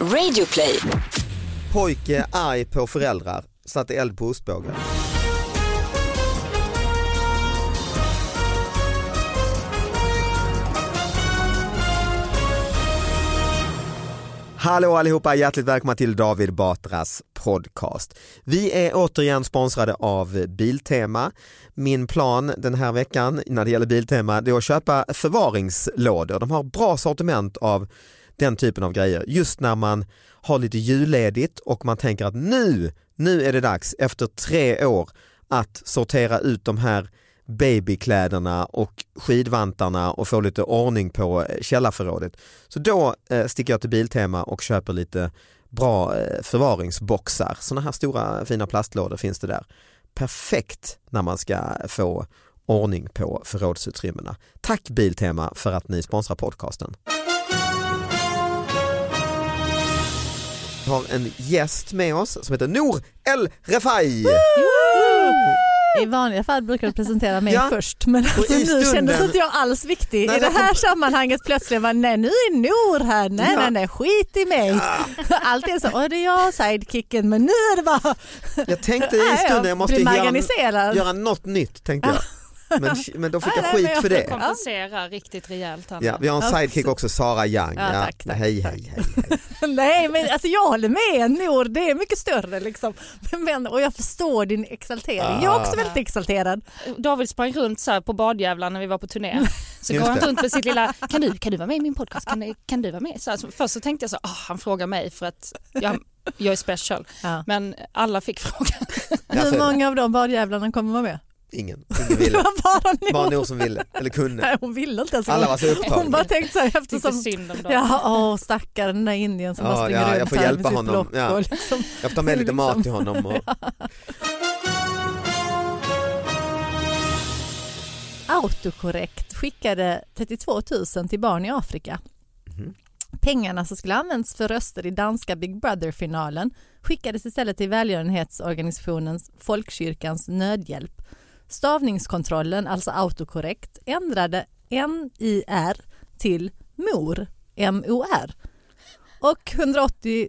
Radioplay. Pojke arg på föräldrar, satte eld på ostbågen. Hallå allihopa, hjärtligt välkomna till David Batras podcast. Vi är återigen sponsrade av Biltema. Min plan den här veckan när det gäller Biltema det är att köpa förvaringslådor. De har bra sortiment av den typen av grejer. Just när man har lite julledigt och man tänker att nu, nu är det dags efter tre år att sortera ut de här babykläderna och skidvantarna och få lite ordning på eh, källarförrådet. Så då eh, sticker jag till Biltema och köper lite bra eh, förvaringsboxar. Sådana här stora fina plastlådor finns det där. Perfekt när man ska få ordning på förrådsutrymmena. Tack Biltema för att ni sponsrar podcasten. Har en gäst med oss som heter Nour El Refai. I vanliga fall brukar du presentera mig Ja. först men alltså, nu stunden- kändes inte jag alls viktig. Nej, I det här kom- sammanhanget plötsligt var nej nu är Nor här, nej Ja. nej nej skit i mig. Alltid är så, åh det är jag sidekicken men nu är det bara Jag tänkte i stunden jag måste göra, göra något nytt tänkte jag. Men, men då fick jag skit för jag det. kompensera riktigt rejält. Ja, vi har en sidekick också, Sara Young. Ja, Ja, tack, tack, hej, tack. hej, hej, hej. nej men alltså jag håller med Nor, det är mycket större liksom. Men, och jag förstår din exaltering. Jag är också väldigt exalterad. David sprang runt så här på badjävlar när vi var på turné. Så går han runt med sitt lilla, kan du, kan du vara med i min podcast? Kan, du- kan du vara med? Så här, så först så tänkte jag så, ah, han frågar mig för att jag, jag är special. Ja. Men alla fick frågan. Hur Alltså, många av de badjävlarna kommer vara med? Ingen, ingen Det ville. var bara Nor. Bara Nour som ville, eller kunde. Nej, hon ville inte ens. Alla var så Hon upptagna. bara tänkte så här Lite eftersom synd om dem. Ja, åh stackaren den där indien som Ja, bara springer ja, jag runt får här hjälpa med sitt honom. block Ja. liksom. Jag får ta med lite mat till honom. Och, Autokorrekt skickade 32 000 till barn i Afrika. Pengarna som skulle användas för röster i danska Big Brother-finalen skickades istället till välgörenhetsorganisationen Folkkyrkans nödhjälp. Stavningskontrollen, alltså autokorrekt, ändrade NIR till MOR, M-O-R. Och 180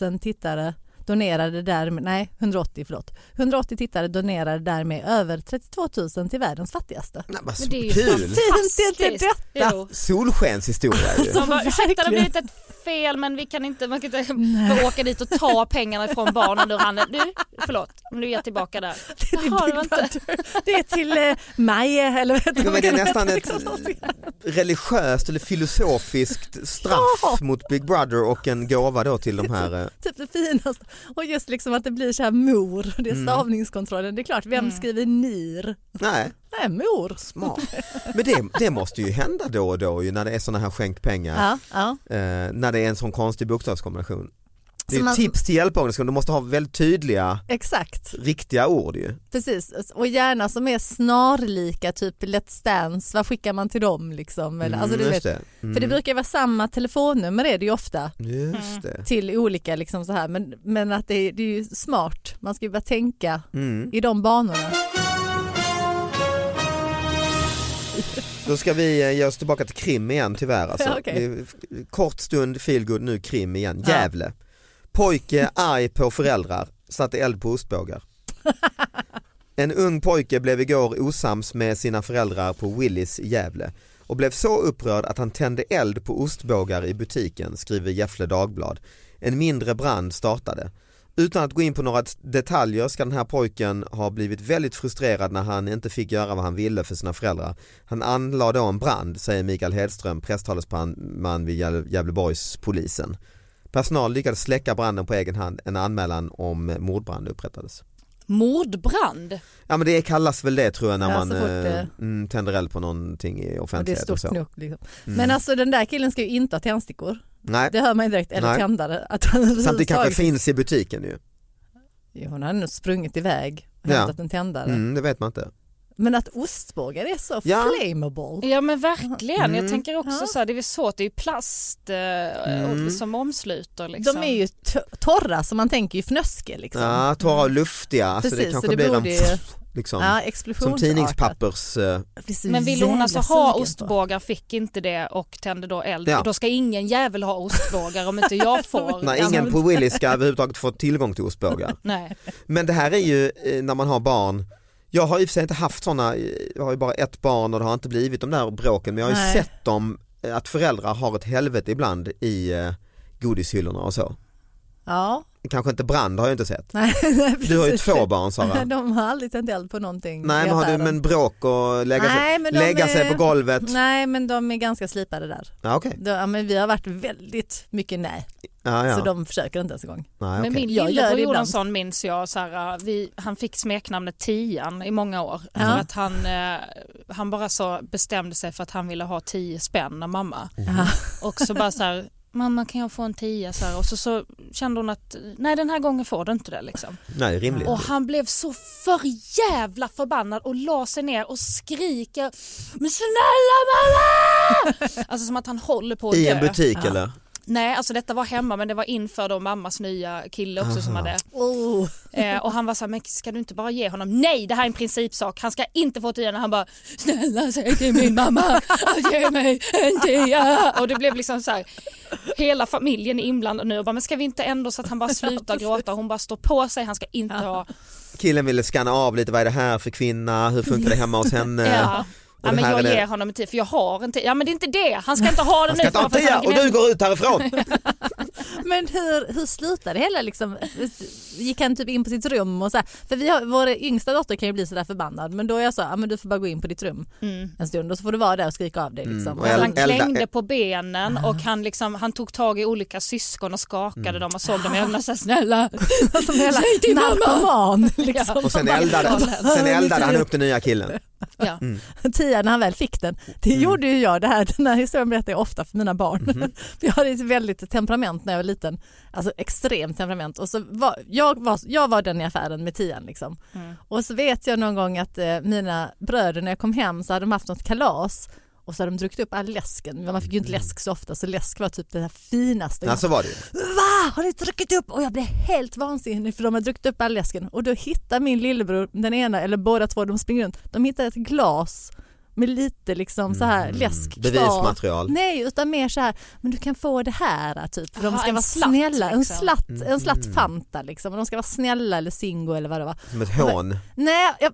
000 tittare donerade därmed, nej 180 förlåt, 180 tittare donerade därmed över 32 000 till världens fattigaste. nej, vad Men det är ju kul! Fint är inte detta? Jo. Solskenshistoria ju. Ursäkta det har blivit ett fel men vi kan inte, man kan inte bara åka dit och ta pengarna ifrån barnen ur handen. Du, förlåt, men du är tillbaka där. Det är till Jaha, det inte-. Det är till eh, Maje eller vad heter men det är nästan ett det? religiöst eller filosofiskt straff Ja. mot Big Brother och en gåva då till de här. eh, Typ det finaste. Och just liksom att det blir så här mor, det är Mm. stavningskontrollen. Det är klart, vem skriver NIR? Nej, Nej, mor. smart. Men det, det måste ju hända då och då ju när det är sådana här skänkpengar. Ja, ja. Eh, när det är en sån konstig bokstavskombination. Det är man- tips till hjälporganisationer, du måste ha väldigt tydliga, Exakt, riktiga ord ju. precis. Och gärna som är snarlika, typ Let's Dance, vad skickar man till dem liksom? Eller, alltså, du Mm, vet, det. Mm. För det brukar vara samma telefonnummer är det ju ofta Just det. till olika liksom så här men, men att det är, det är ju smart, man ska ju bara tänka Mm. i de banorna. Då ska vi eh, ge oss tillbaka till krim igen tyvärr. Alltså. Vi- Kort stund feelgood, nu krim igen. Ja. Gävle. Pojke arg på föräldrar, satte eld på ostbågar. En ung pojke blev igår osams med sina föräldrar på Willys i Gävle och blev så upprörd att han tände eld på ostbågar i butiken, skriver Gefle Dagblad. En mindre brand startade. Utan att gå in på några detaljer ska den här pojken ha blivit väldigt frustrerad när han inte fick göra vad han ville för sina föräldrar. Han anlade då en brand, säger Mikael Hedström, presstalesman vid Gävleborgspolisen. Personal lyckades släcka branden på egen hand, en anmälan om mordbrand upprättades. Mordbrand. Ja men det kallas väl det tror jag när Ja, man eh, det- mm, tänder eld på någonting i Och det är offentlighet och, stort så. nog. Liksom. Mm. Men alltså den där killen ska ju inte ha tändstickor. Nej, Det hör man ju direkt, eller Nej. tändare. Att han samtidigt kanske finns i butiken ju. Jo, hon hade nog sprungit iväg och Ja. hämtat en tändare. Mm, det vet man inte. Men att ostbågar är så Ja. flammable. Ja men verkligen, Mm. jag tänker också Ja. så här, det är svårt, det är ju plast eh, Mm. och- som omsluter liksom. De är ju torra så man tänker ju fnöske liksom. Ja, torra och luftiga, alltså det Precis, kanske så det blir en ju, liksom, ja, som tidningspappers... eh, Men vill hon alltså ha ostbågar, fick inte det och tände då eld. Ja. Då ska ingen jävel ha ostbågar om inte jag får. Nej, ingen på Willys ska överhuvudtaget få tillgång till ostbågar. Nej. Men det här är ju eh, när man har barn, jag har i och för sig inte haft sådana, jag har ju bara ett barn och det har inte blivit de där bråken men jag har ju Nej. sett dem, eh, att föräldrar har ett helvete ibland i eh, godishyllorna och så. Ja, Kanske inte brand har jag inte sett. nej, nej Du har ju två barn Sara. De har aldrig tänt eld på någonting Nej men har du men bråk och lägga, Nej, sig, men lägga sig är- på golvet? Nej men de är ganska slipade där. Ja, okej. De, ja, men vi har varit väldigt mycket nej, Ja, ja. så de försöker inte ens en gång. Nej, Men okej. min lillebror sån minns jag, så här, vi, han fick smeknamnet Tian i många år. Ja. För att han, eh, han bara så bestämde sig för att han ville ha tio spänn av mamma. Ja. Och så bara så här, mamma kan jag få en tia? Så här, och så, så kände hon att nej den här gången får du inte det liksom. Nej, rimligt. Och han blev så för jävla förbannad och la sig ner och skriker Men snälla mamma! Alltså som att han håller på att I dö. en butik eller? Nej, alltså detta var hemma men det var inför då mammas nya kille också som Aha. hade Oh. eh, och han var så här, men ska du inte bara ge honom? Nej, det här är en principsak. Han ska inte få tia. Han bara, snälla säg till min mamma att ge mig en tia. Och det blev liksom så här, hela familjen är inblandad nu och bara, men ska vi inte ändå så att han bara slutar gråta? Hon bara står på sig, han ska inte ha. Killen ville scanna av lite, vad är det här för kvinna, hur funkar det hemma hos henne? Ja. Ja, men jag ger honom en tia för jag har en tia. Ja men det är inte det, han ska inte ha den Han ska nu. inte ha en tia och du går ut härifrån! Men hur, hur slutade det hela liksom? Gick han typ in på sitt rum och så här? För vi har, vår yngsta dotter kan ju bli sådär förbannad men då är jag så, ja men du får bara gå in på ditt rum Mm. en stund och så får du vara där och skrika av dig liksom. Mm, el- sen- Han klängde på benen och han, liksom, han tog tag i olika syskon och skakade Mm. dem och såg dem i ögonen sa snälla som hela Säg till mamma! narkoman liksom. Och sen eldade, sen eldade han upp den nya killen. Ja. Tia när han väl fick den. Det Mm. gjorde ju jag, det här, den här historien berättar jag ofta för mina barn. För jag hade ett väldigt temperament när jag var liten, alltså extremt temperament. Och så var, jag, var, jag var den i affären med tian liksom. Mm. Och så vet jag någon gång att eh, mina bröder när jag kom hem så hade de haft något kalas och så hade de druckit upp all läsken. Man fick ju inte läsk så ofta så läsk var typ det här finaste. Ja så var det. Va? Har ni druckit upp? Och jag blev helt vansinnig för de har druckit upp all läsken. Och då hittar min lillebror, den ena eller båda två, de springer runt, de hittar ett glas med lite liksom så här läsk kvar. Mm. Bevismaterial. Nej, utan mer så här, men du kan få det här typ. För de ska en vara slatt, snälla, en liksom. slatt, en Mm. slatt Fanta liksom. Och de ska vara snälla eller Zingo eller vad det var. Som ett hån. Nej, jag,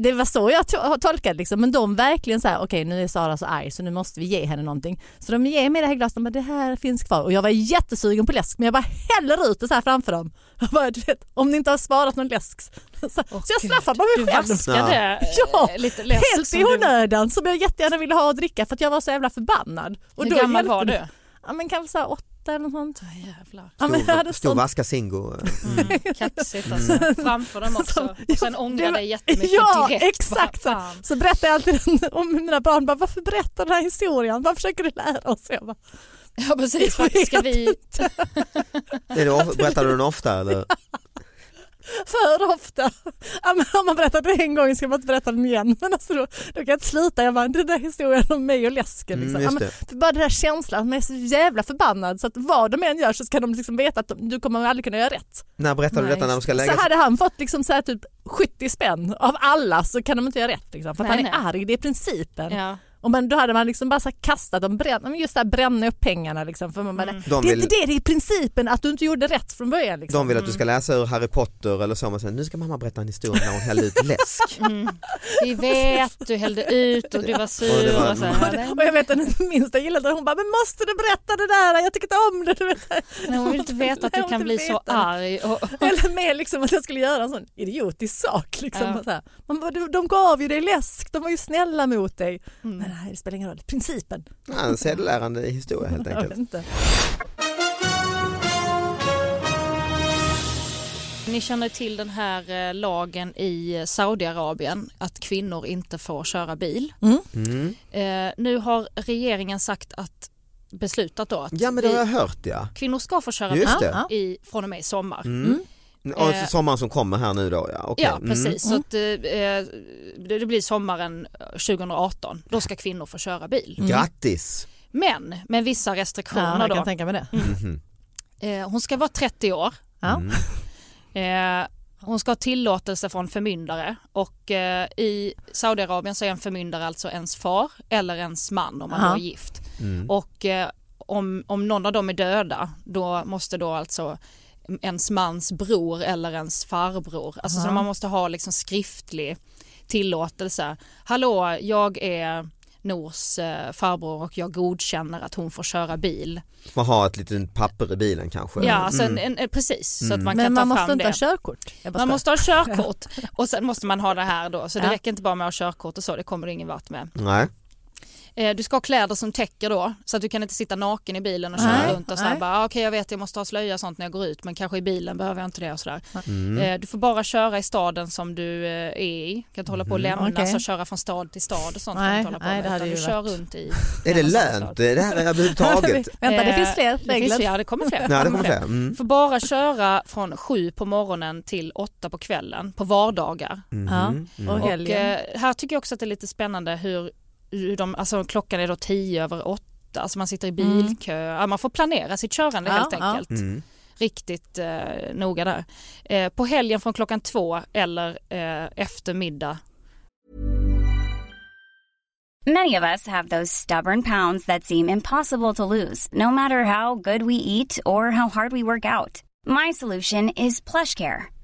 det var så jag to- har tolkat liksom, men de verkligen så här, okej nu är Sara så arg så nu måste vi ge henne någonting. Så de ger mig det här glaset bara, det här finns kvar och jag var jättesugen på läsk men jag bara häller ut det så här framför dem. Jag bara, du vet, om ni inte har sparat någon läsk. Så, så jag straffar bara Du mig själv. vaskade Ja, eh, lite läsk. Helt som i du- onödan som jag jättegärna ville ha att dricka för att jag var så jävla förbannad. Och Hur då gammal var du? Ja men kanske så här åtta eller något sånt. Ja, jävlar. Ja, men jag hade Stor, sånt- vaska Singo. Mm, kaxigt alltså. Framför dem också. Och sen ångra det var- dig jättemycket Ja direkt. exakt så. Så berättar jag alltid om mina barn, bara, varför berättar den här historien? Vad försöker du lära oss? Jag bara, Ja precis, ska vi... Berättar du den ofta eller? För ofta. Om man berättar det en gång ska man inte berätta den igen. Men alltså då, då kan jag inte sluta. Jag bara, den där historien om mig och läsken. Liksom. Mm, ja, just men, det. för bara den här känslan att man är så jävla förbannad så att vad de än gör så ska de liksom veta att de, du kommer aldrig kunna göra rätt. När berättar du detta när de ska Så lägga hade han fått liksom så här typ 70 spänn av alla så kan de inte göra rätt. Liksom, för att Nej, han är nej. arg, det är principen. Ja. Och man, då hade man liksom bara så här kastat dem, bränn, men just det här bränna upp pengarna. Liksom, för man bara, Mm. De Det är vill- inte det, det är principen att du inte gjorde rätt från början. Liksom. De vill att du ska läsa ur Harry Potter eller så, men sen, nu ska mamma berätta en historia när hon hällde ut läsk. Mm. Vi vet, du hällde ut och du var Och sur. det var- och så Och, här. det, och jag vet den minsta gillade det, hon bara, men måste du berätta det där? Jag tycker inte om det. Du vet. Nej, hon vill inte veta att du kan bli så arg. Och, Eller mer liksom att jag skulle göra en sån idiotisk sak. Liksom. Ja. Och Så här. Man bara, de, de gav ju dig läsk, de var ju snälla mot dig. Mm. Nej, det spelar ingen roll, principen. Ja, en sedelärande historia helt Jag vet enkelt. inte. Ni känner till den här eh, lagen i Saudiarabien att kvinnor inte får köra bil. Mm. Eh, nu har regeringen sagt att beslutat då att Ja men det har vi, jag hört ja. kvinnor ska få köra bil i, från och med i sommar. Mm. Och Eh, sommaren som kommer här nu då ja. Okej. Ja Mm. precis, så att, eh, eh, det, blir sommaren 2018. Då ska kvinnor få köra bil. Grattis! Men med vissa Ja, restriktioner jag då. kan tänka mig det. Mhm. Eh, hon ska vara 30 år. Ja. Mm. Eh, hon ska ha tillåtelse från förmyndare och eh, i Saudiarabien så är en förmyndare alltså ens far eller ens man om man Aha. då är gift. Mm. Och eh, om, om någon av dem är döda då måste då alltså ens mans bror eller ens farbror, alltså så Aha. man måste ha liksom skriftlig tillåtelse. Hallå, jag är Nors eh, farbror och jag godkänner att hon får köra bil. Man har ett litet papper i bilen kanske. Ja, alltså Mm. en, en, en, precis så att man Men kan ta man måste fram inte det. ha körkort. Man måste ha körkort och sen måste man ha det här då så det Ja. räcker inte bara med att ha körkort och så, det kommer du ingen vart med. Nej. Eh, Du ska ha kläder som täcker då så att du kan inte sitta naken i bilen och köra Nej, runt och så här nej. bara "Ah, okej jag vet jag måste ha slöja och sånt när jag går ut men kanske i bilen behöver jag inte det och sådär. Mm. Eh, Du får bara köra i staden som du eh, är i, kan inte hålla på och lämnas Okej. och köra från stad till stad och sånt. Nej, du nej, med, det hade ju du kör runt i Är det lönt det här överhuvudtaget? Vänta, det finns fler Det finns, regler. ja, det kommer fler. Nej det kommer fler. Mm. Får bara köra från sju på morgonen till åtta på kvällen på vardagar. Mhm. Mm. och Och helgen. här tycker jag också att det är lite spännande hur, hur de, alltså klockan är då tio över åtta, alltså man sitter i bilkö, ja, man får planera sitt körande Ja, helt ja. enkelt. Mm. Riktigt eh, noga där. Eh, på helgen från klockan två eller eh, eftermiddag Many of us have those stubborn pounds that seem impossible to lose, no matter how good we eat or how hard we work out. My solution is PlushCare.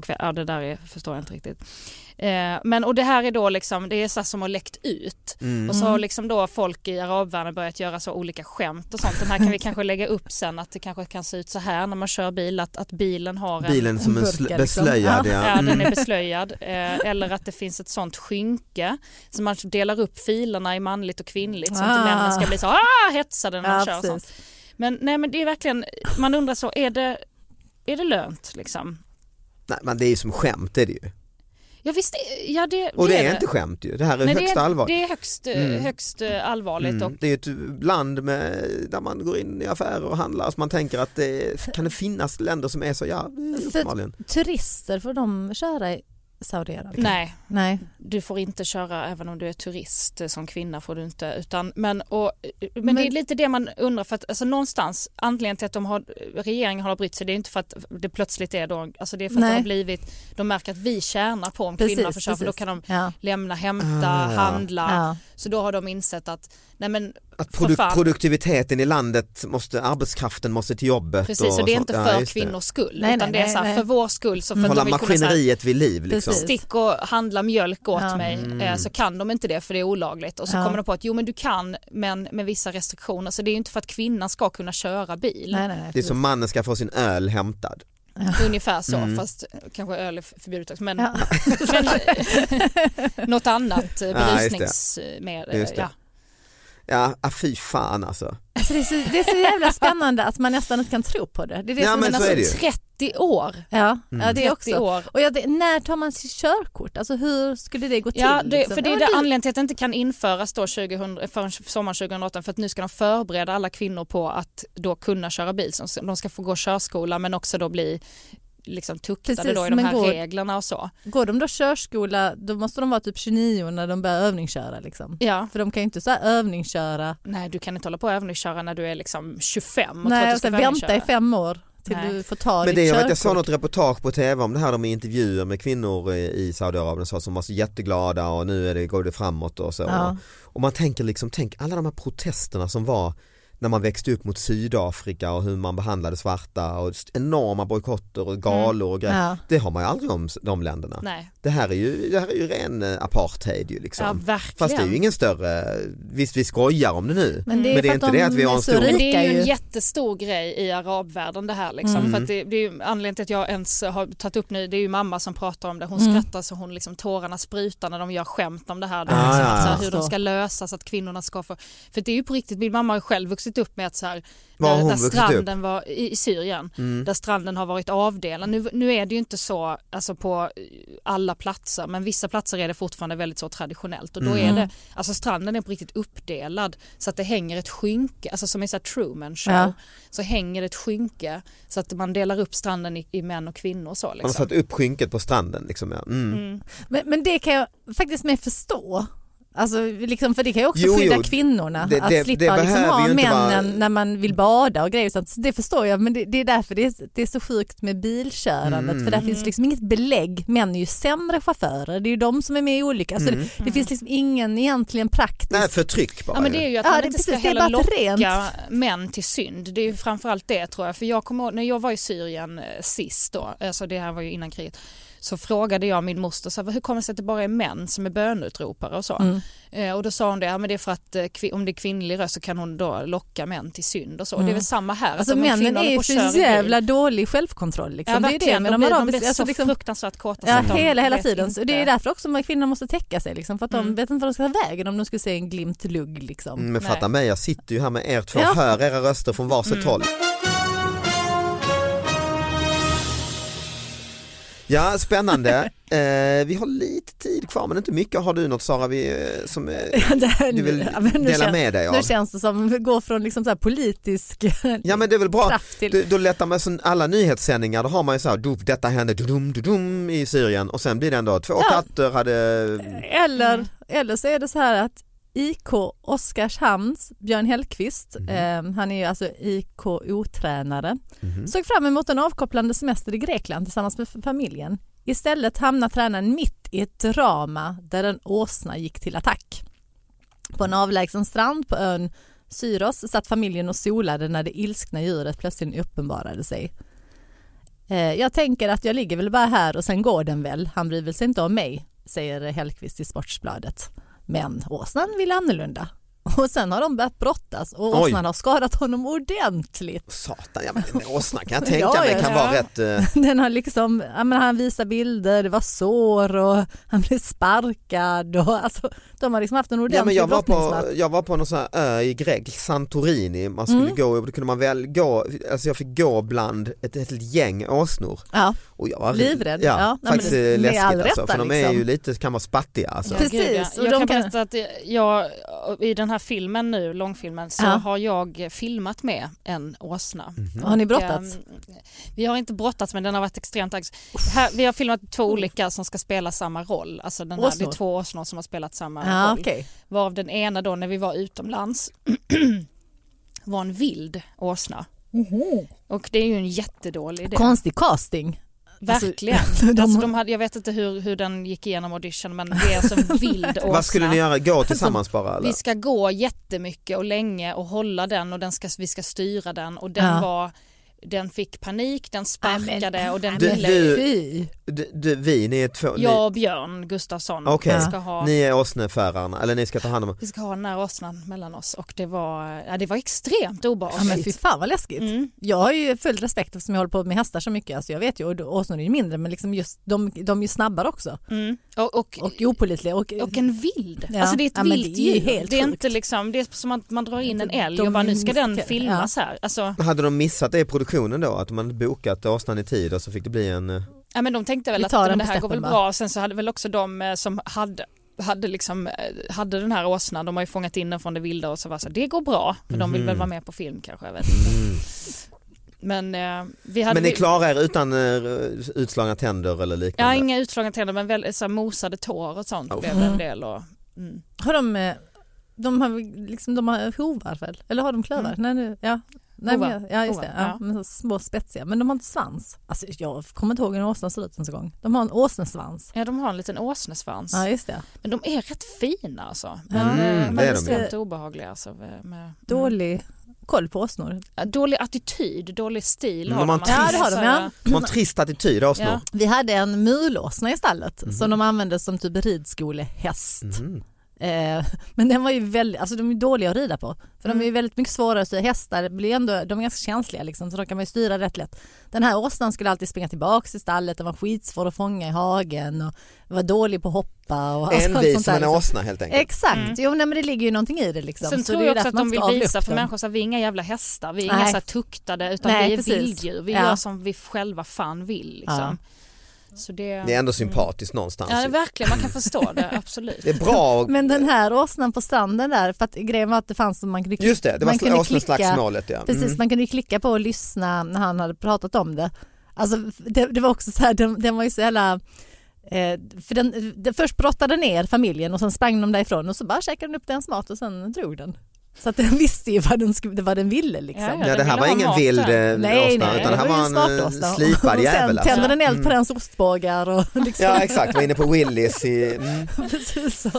På kväll. Ja det där är, förstår jag inte riktigt. Eh, men och det här är då liksom, det är så som har läckt ut. Mm. Och så har liksom då folk i arabvärlden börjat göra så olika skämt och sånt. Den här kan vi kanske lägga upp sen att det kanske kan se ut så här när man kör bil, att, att bilen har en Bilen som en burka, liksom. beslöjad ja. Ja, den Mm. är beslöjad. Eh, eller att det finns ett sånt skynke så man delar upp filerna i manligt och kvinnligt så att Ah. männen ska bli så ah, hetsade när man Ja, kör. och Sånt. precis. Men, nej, men det är verkligen, man undrar så, är det, är det lönt liksom? Nej men det är ju som skämt är det ju. Ja visst, ja det, Och det är inte skämt ju, det här är Nej, högst det allvarligt. Det är högst, eh, Mm. högst eh, allvarligt och Mm. Det är ett land med, där man går in i affärer och handlar så man tänker att det kan det finnas länder som är så, ja det är För-. Turister, får de köra Saudiarabien? Nej, Nej. du får inte köra även om du är turist som kvinna får du inte. Utan, men, och, men, Men- det är lite det man undrar för att alltså, någonstans anledningen till att de har, regeringen har brytt sig det är inte för att det plötsligt är då, alltså det är för att det Nej. har blivit, de märker att vi tjänar på om Precis, kvinnor får köra för då kan de Ja. lämna, hämta, Ah, handla. Ja. Så då har de insett att nej men Att för produ- fan. produktiviteten i landet, måste, arbetskraften måste till jobbet. Precis och det är inte för ja, kvinnors skull Nej, utan nej, det är så här, för vår skull så för att Hålla maskineriet vid liv liksom. Stick och handla mjölk åt Ja. mig Mm. eh, så kan de inte det för det är olagligt och så Ja. kommer de på att jo men du kan men med vissa restriktioner så det är ju inte för att kvinnan ska kunna köra bil. Nej, nej, nej. Det är som mannen ska få sin öl hämtad. Ungefär så Mm. fast eh, kanske öl är förbjudet också men, Ja. men något annat eh, just det. berusningsmedel. Det. Ja. Ja, ah, fy fan alltså. Alltså det, är så, det är så jävla spännande att man nästan inte kan tro på det. det, är det Ja, som men är så är det ju. 30 år. Ja, Mm. ja det är 30 också. år. Och jag, när tar man sitt körkort? Alltså hur skulle det gå till? Ja, det, liksom? för det är Ja, det anledningen till att det inte kan införas då 2000, förrän sommaren 2018 för att nu ska de förbereda alla kvinnor på att då kunna köra bil. Så de ska få gå körskola men också då bli liksom tuktade Precis, då i de här går- reglerna och så. Går de då körskola, då måste de vara typ 29 när de börjar övningsköra liksom. Ja. För de kan ju inte så här övningsköra, Nej du kan inte hålla på och övningsköra när du är liksom 25 och tror att nej du ska vänta i fem år till Nej. du får ta Men det är att jag såg något reportage på tv om det här, de i intervjuer med kvinnor i Saudiarabien och så, som var så jätteglada och nu är det, går det framåt och så. Ja. Och man tänker liksom, tänk alla de här protesterna som var när man växte upp mot Sydafrika och hur man behandlade svarta och enorma bojkotter och galor och grejer. Mm. Ja. Det har man ju aldrig om de länderna. Nej, Det här är ju, det här är ju ren eh, apartheid ju liksom. ja verkligen. Fast det är ju ingen större, visst vi skojar om det nu. Men det är, Men det är inte att det de att vi har en stor- Men det är ju en jättestor grej i arabvärlden det här liksom. Mm. För att det, det är ju anledningen till att jag ens har tagit upp nu, det är ju mamma som pratar om det. Hon Mm. skrattar så hon liksom tårarna sprutar när de gör skämt om det här. Då, Ah, liksom, ja, här, hur de ska lösa så att kvinnorna ska få, för det är ju på riktigt, min mamma har ju själv vuxit upp med att så här, Var där, stranden var i, i Syrien, Mm. där stranden har varit avdelad. Nu, nu är det ju inte så alltså på alla platser men vissa platser är det fortfarande väldigt så traditionellt och då Mm. är det, alltså stranden är på riktigt uppdelad så att det hänger ett skynke, alltså som i så här Truman show, Ja. så hänger det ett skynke så att man delar upp stranden i, i män och kvinnor och så. Man har Liksom. satt upp skynket på stranden liksom. Ja. Mm. Mm. Men, men det kan jag faktiskt med förstå. Alltså, liksom, för det kan ju också Jo, skydda jo. kvinnorna Det- att det- slippa det liksom ha männen vara- när man vill bada och grejer. Så att, det förstår jag men det, det är därför det är, det är så sjukt med bilkörandet Mm. för där finns liksom inget belägg. Män är ju sämre chaufförer, det är ju de som är med i olyckor. Alltså Mm. det, det finns liksom ingen egentligen praktisk... Nej förtryck bara. Ja men det är ju att Ja, man det- inte precis, ska heller locka rent- män till synd. Det är ju framförallt det tror jag. För jag kommer ihåg när jag var i Syrien eh, sist då, alltså det här var ju innan kriget, så frågade jag min moster så här, hur kommer det sig att det bara är män som är bönutropare och så. Mm. Eh, och då sa hon det, ja, men det är för att eh, om det är kvinnlig röst så kan hon då locka män till synd och så. Mm. Det är väl samma här. Alltså en männen är ju och för jävla dålig självkontroll. Liksom. Ja det är det med de de blir, de blir Alltså, så liksom, fruktansvärt kåta. så Ja, att de hela, hela tiden. inte. Det är därför också de kvinnorna måste täcka sig. Liksom, för att de Mm. vet inte vad de ska ta vägen om de skulle se en glimt lugg. Liksom. Mm, men Nej. fatta mig, jag sitter ju här med er två, Ja. hör era röster från varsitt Mm. håll. Ja, spännande. Eh, vi har lite tid kvar men inte mycket. Har du något Sara vi, eh, som eh, här- du vill ja, dela känns- med dig av? Nu känns det som att gå från liksom så politisk Ja men det är väl bra, till... då, då lättar man så alla nyhetssändningar, då har man ju så här, "Dop, detta hände dudum, dudum, i Syrien och sen blir det ändå två Ja. katter hade, Eller, Mm. eller så är det så här att IK Oskarshamns Björn Hellkvist, Mhm. eh, han är ju alltså IK-otränare, Mhm. såg fram emot en avkopplande semester i Grekland tillsammans med familjen. Istället hamnar tränaren mitt i ett drama där en åsna gick till attack. På en avlägsen strand på ön Syros satt familjen och solade när det ilskna djuret plötsligt uppenbarade sig. Eh, Jag tänker att jag ligger väl bara här och sen går den väl. Han bryr väl sig inte om mig, säger Hellqvist i Sportsbladet. Men åsnan ville annorlunda. Och sen har de börjat brottas och Oj. åsnan har skadat honom ordentligt. satan, ja, men en åsna kan jag tänka Ja, mig ja, kan ja. vara rätt, eh, Den har liksom, ja, men han visar bilder, det var sår och han blev sparkad och alltså, de har liksom haft en Ja, ordentlig men jag, var på, jag var på någon sån här ö i Grekland, Santorini, man skulle Mm. gå, och då kunde man väl gå, alltså jag fick gå bland ett, ett gäng åsnor Ja, och jag var Livrädd, Ja, ja. Nej, faktiskt det- eh, all läskigt alltså, rätta, för de är liksom. ju lite, kan vara spattiga alltså. Precis, ja. och Jag de kan kan- berätta att jag i den här här filmen nu, långfilmen, så Ja. har jag filmat med en åsna. Har ni Och, brottats? ehm, vi har inte brottats men den har varit extremt. Här, Vi har filmat två olika som ska spela samma roll. Alltså den här, det är två åsnor som har spelat samma Ja, roll. okej. Varav den ena då när vi var utomlands var en vild åsna. Och det är ju en jättedålig idé. Konstig casting. Verkligen. Alltså, de- alltså, de hade, jag vet inte hur, hur den gick igenom audition men det är alltså en vild åsna. Vad skulle ni göra? Gå tillsammans bara eller? Vi ska gå jättemycket och länge och hålla den och den ska, vi ska styra den och den Ja. var den fick panik, den sparkade och den Du- ville... du-. Du, du, vi, ni är två, ni- Jag och Björn Gustafsson vi, ska ha, ni är åsneförarna, eller ni ska ta hand om vi ska ha den här åsnan mellan oss och det var, ja, det var extremt Ja, men fy obehagligt. fan vad läskigt. Mm. Jag har ju full respekt eftersom jag håller på med hästar så mycket. Alltså jag vet ju, och åsnor är ju mindre men liksom just, de, de är ju snabbare också. Mm. Och, och, Och opålitliga. Och, och en vild. Ja. Alltså det är ett Ja, vilt det är ju djur. helt det är inte liksom, det är som att man drar in en älg och bara nu ska den filmas här. Alltså, Hade de missat det i produktionen då? Att hade bokat åsnan i tid och så fick det bli en... eh, Ja men de tänkte väl att men det här går väl bra. Sen så hade väl också de eh, som hade hade, liksom, eh, hade den här åsnan, de har ju fångat in den från det vilda och så var så det går bra, men de vill Mhm. väl vara med på film kanske, jag vet inte. Men eh, vi hade Men ni klarar er utan eh, utslagna tänder eller Ja, liknande? inga utslagna tänder men väl, så här, mosade tår och sånt Oh. blev det en Mm. del. Och, mm. Har de, de har, liksom, de har hovar väl? Eller har de klövar? Nej, nu, ja. Nej, men, ja, just det. Ja, ja. Men så små spetsiga. Men de har inte svans. Alltså, jag kommer inte ihåg hur en åsna ser ut ens en gång. De har en åsnesvans. Ja, de har en liten åsnesvans. Ja, just det. Men de är rätt fina alltså. Mm, Men, det är men de obehagliga. Alltså, med, Dålig koll på åsnor. Dålig attityd, dålig stil Men har de en Ja, det har de. Ja. De har en trist attityd åsnor. Ja. Vi hade en mulåsna i stallet Mhm. som de använde som typ ridskolehäst. Mhm. Eh, men den var ju väldigt, alltså de är dåliga att rida på. För de är ju väldigt mycket svårare att styra. Hästar blir ändå, de är ganska känsliga liksom, så de kan man ju styra rätt lätt. Den här åsnan skulle alltid springa tillbaks till stallet, den var skitsvår att fånga i hagen och var dålig på att hoppa. Och Envis som en liksom. åsna helt enkelt. Exakt, Mm. jo nej, men det ligger ju någonting i det liksom. Sen så tror jag också att de vill visa för människor att vi är inga jävla hästar, vi är Nej. inga så här tuktade utan Nej, vi är precis. vilddjur, vi Ja. gör som vi själva fan vill. Liksom. Så det, Det är ändå sympatiskt någonstans. ja, det är verkligen, man kan förstå det, absolut. Det är bra. Men den här åsnan på stranden där, för att grejen var att det fanns som man kunde Just det, det var man kunde åsneslagsmålet ja. Precis, Mm. man kunde ju klicka på och lyssna när han hade pratat om det. Alltså, det, det var också så här, den, den var ju så jävla... Eh, för den, den först brottade ner familjen och sen sprang de därifrån och så bara käkade den upp dens mat och sen drog den. Så att den visste ju vad den, skulle, vad den ville liksom. Ja, Ja, det här var ingen vild eh, Nej, åsna nej, utan det här var en eh, slipad jävel. sen alltså. tände den eld på Mm. dens ostbågar och liksom. Ja exakt, var inne på Willys i... Mm. precis så.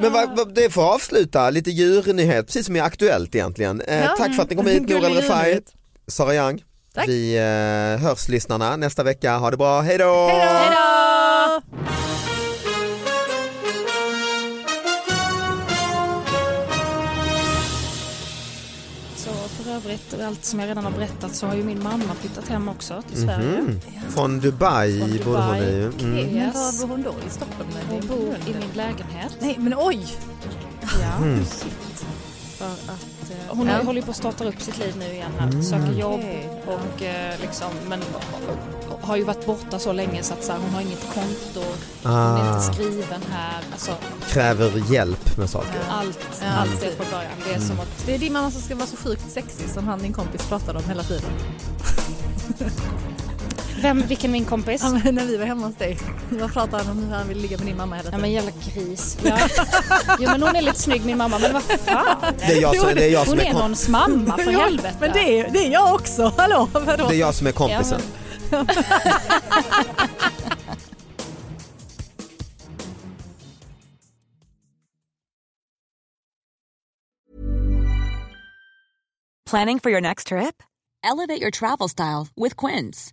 Men vad, vad, det får avsluta, lite djurnyhet, precis som är Aktuellt egentligen. Eh, Ja. Tack för att ni kom hit, Nour El Refai. Sara Young. Tack. Vi eh, hörs lyssnarna nästa vecka, ha det bra, hej då! Hej då! Övrigt, allt som jag redan har berättat så har ju min mamma flyttat hem också till Sverige. Mhm. Från Dubai, Från borde hon Dubai. i. Mm. Yes. Men var bor hon då? I Stockholm? Hon bor i min lägenhet. Nej men oj! Ja. Mm. För att, eh, hon Ja. håller på att starta upp sitt liv nu igen här, Mm. söker jobb och eh, liksom, men har ju varit borta så länge så att så här, hon har inget konto, hon är Ah, inte skriven här, alltså kräver hjälp med saker. allt, Ja, allt är på början. Det är som att, Det är din mamma som ska vara så sjukt sexig som han din kompis pratade om hela tiden. vem, vilken min kompis? Ja, men när vi var hemma hos dig, då pratade han om hur han vill ligga med din mamma hela Ja tiden. men jävla gris. Ja. Jo men hon är lite snygg min mamma men vad fan. Det är jag som, det är jag som Hon är, är någons mamma för Ja, helvete. Men det är, det är jag också, hallå vadå? det är jag som är kompisen. Ja, Planning for your next trip? Elevate your travel style with Quince.